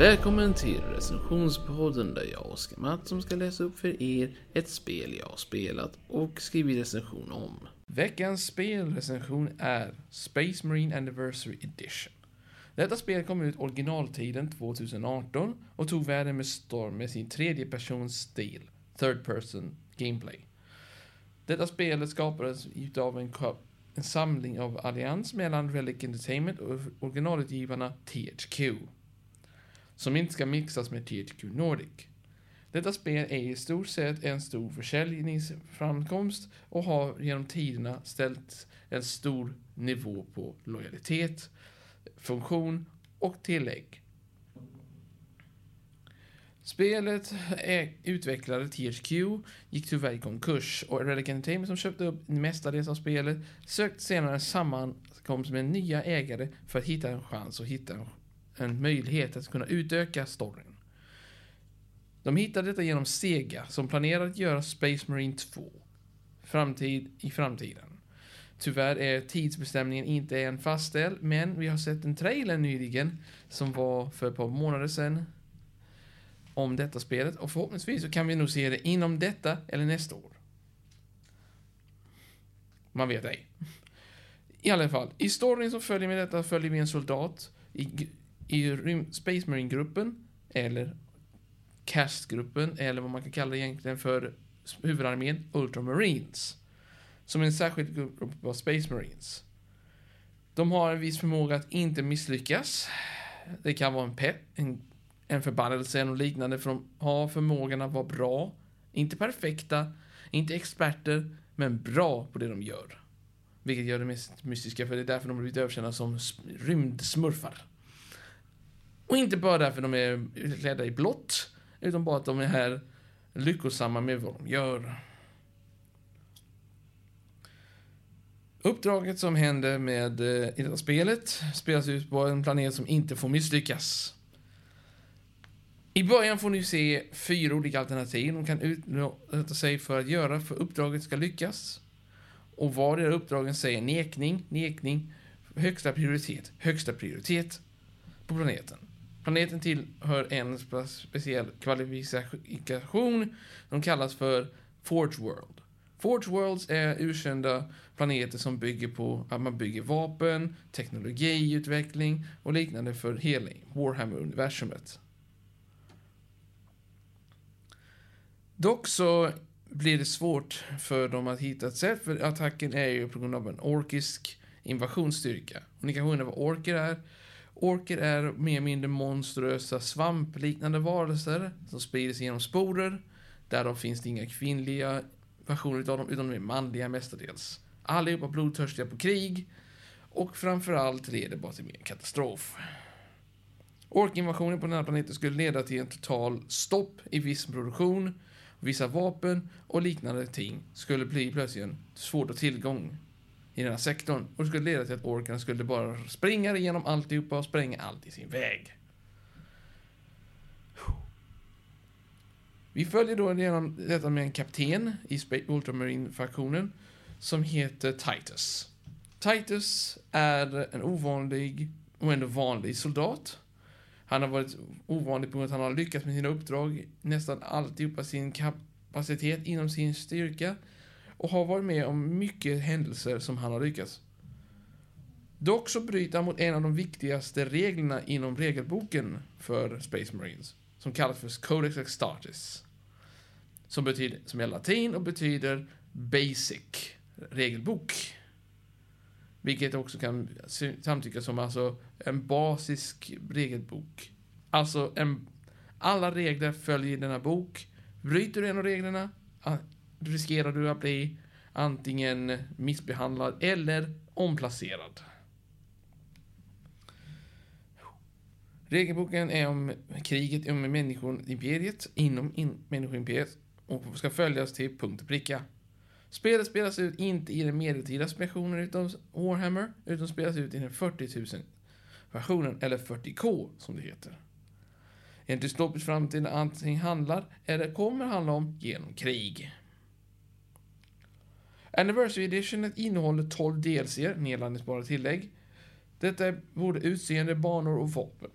Välkommen till recensionspodden där jag, Oskar Mattsson, ska läsa upp för er ett spel jag har spelat och skrivit recension om. Veckans spelrecension är Space Marine Anniversary Edition. Detta spel kom ut originaltiden 2018 och tog världen med storm med sin tredje persons stil, third person gameplay. Detta spelet skapades utav en, en samling av allians mellan Relic Entertainment och originalutgivarna THQ som inte ska mixas med THQ Nordic. Detta spel är i stort sett en stor försäljningsframkomst och har genom tiderna ställt en stor nivå på lojalitet, funktion och tillägg. Spelet är utvecklade THQ, gick tyvärr i konkurs och Relic Entertainment som köpte upp mestadels av spelet sökte senare sammankomst med nya ägare för att hitta en chans och hitta en en möjlighet att kunna utöka storyn. De hittade detta genom Sega som planerade att göra Space Marine 2 framtid, i framtiden. Tyvärr är tidsbestämningen inte än fastställd, men vi har sett en trailer nyligen som var för ett par månader sedan om detta spelet och förhoppningsvis så kan vi nog se det inom detta eller nästa år. Man vet ej. I alla fall, i storyn som följer med detta följer vi en soldat i i Space Marine-gruppen, eller CAST-gruppen, eller vad man kan kalla det egentligen för huvudarmén, Ultramarines. Som är en särskild grupp av Space Marines. De har en viss förmåga att inte misslyckas. Det kan vara en pepp, en, en förbannelse eller liknande, för de har förmågan att vara bra. Inte perfekta, inte experter, men bra på det de gör. Vilket gör det mest mystiska, för det är därför de har blivit överkända som rymdsmurfar. Och inte bara därför de är klädda i blått, utan bara att de är här lyckosamma med vad de gör. Uppdraget som händer med eh, i detta spelet spelas ut på en planet som inte får misslyckas. I början får ni se fyra olika alternativ de kan utsätta sig för att göra för uppdraget ska lyckas. Och var uppdragen säger nekning, nekning, högsta prioritet, högsta prioritet på planeten. Planeten tillhör en speciell kvalifikation som kallas för Forge World. Forge Worlds är urkända planeter som bygger på att man bygger vapen, teknologiutveckling och liknande för hela Warhammer-universumet. Dock så blir det svårt för dem att hitta ett sätt, för attacken är ju på grund av en orkisk invasionsstyrka. Och ni kanske undrar vad orker är? Orker är mer eller mindre monstruösa svampliknande varelser som sprider sig genom sporer. Därav finns det inga kvinnliga versioner av dem, utan de är manliga mestadels. Allihopa blodtörstiga på krig och framförallt leder bara till mer katastrof. Orkinvasionen på den här planeten skulle leda till en total stopp i viss produktion, vissa vapen och liknande ting skulle bli plötsligt svårt att tillgång i den här sektorn. Och det skulle leda till att orkarna skulle bara springa igenom alltihopa och spränga allt i sin väg. Vi följer då igenom detta med en kapten i Ultramarine-fraktionen som heter Titus. Titus är en ovanlig och ändå vanlig soldat. Han har varit ovanlig på grund av att han har lyckats med sina uppdrag nästan alltihopa sin kapacitet inom sin styrka och har varit med om mycket händelser som han har lyckats. Dock så bryter han mot en av de viktigaste reglerna inom regelboken för Space Marines, som kallas för Codex Extartis. Som, betyder, som är latin och betyder basic regelbok. Vilket också kan samtyckas som alltså en basisk regelbok. Alltså, en, alla regler följer denna bok. Bryter du en av reglerna, riskerar du att bli antingen missbehandlad eller omplacerad. Regelboken är om kriget om människoimperiet inom in människoimperiet och ska följas till punkt och pricka. Spelet spelas ut inte i den medeltida versionen utav Warhammer, utan spelas ut i den 40 000 versionen, eller 40K som det heter. En dystopisk framtid där allting handlar, eller kommer handla om, genom krig. Anniversary Edition innehåller 12 DLC, nedladdningsbara tillägg. Detta är både utseende, banor och vapen.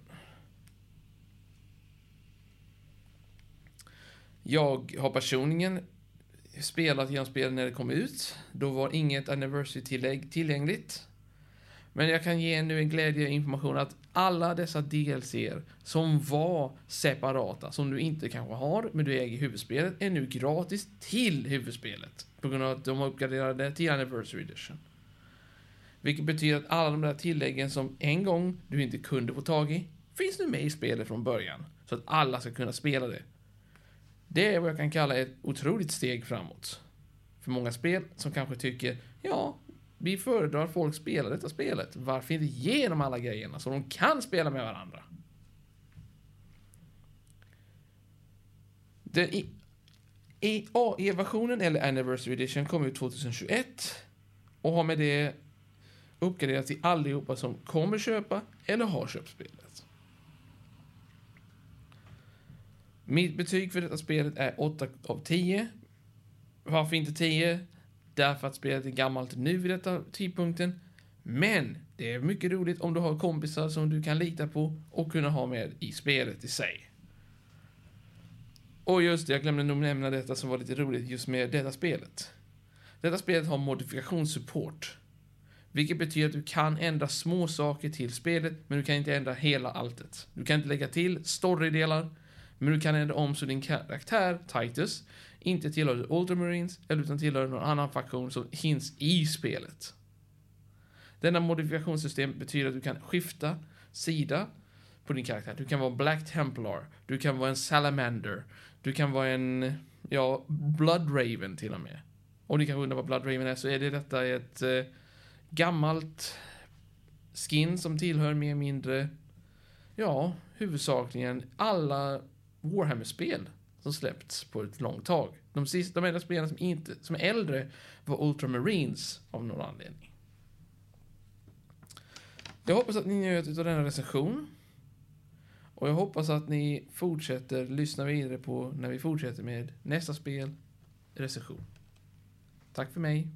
Jag har personligen spelat genom spelet när det kom ut. Då var inget Anniversary-tillägg tillgängligt. Men jag kan ge nu en glädje information att alla dessa DLC som var separata, som du inte kanske har, men du äger huvudspelet, är nu gratis till huvudspelet. På grund av att de har uppgraderat det till Anniversary Edition. Vilket betyder att alla de där tilläggen som en gång du inte kunde få tag i, finns nu med i spelet från början. Så att alla ska kunna spela det. Det är vad jag kan kalla ett otroligt steg framåt. För många spel som kanske tycker, ja, vi föredrar att folk spelar detta spelet. Varför inte ge dem alla grejerna så de kan spela med varandra? Den e- AE-versionen, eller Anniversary Edition, kom ut 2021 och har med det uppgraderats till allihopa som kommer köpa eller har köpt spelet. Mitt betyg för detta spelet är 8 av 10. Varför inte 10? Därför att spelet är gammalt nu vid detta tidpunkten. Men det är mycket roligt om du har kompisar som du kan lita på och kunna ha med i spelet i sig. Och just det, jag glömde nog nämna detta som var lite roligt just med detta spelet. Detta spelet har modifikationssupport. Vilket betyder att du kan ändra små saker till spelet, men du kan inte ändra hela alltet. Du kan inte lägga till storydelar, men du kan ändra om så din karaktär, Titus, inte tillhör Ultramarines, eller utan tillhör någon annan faktion som finns i spelet. Denna modifikationssystem betyder att du kan skifta sida på din karaktär. Du kan vara Black Templar, du kan vara en Salamander, du kan vara en, ja, Blood Raven till och med. Och ni kanske undrar vad Blood Raven är, så är det detta ett eh, gammalt skin som tillhör mer eller mindre, ja, huvudsakligen alla Warhammer-spel som släppts på ett långt tag. De, sista, de enda spelen som, inte, som är äldre var Ultramarines av någon anledning. Jag hoppas att ni njöt av denna recension. Och jag hoppas att ni fortsätter lyssna vidare på när vi fortsätter med nästa spel, recension. Tack för mig.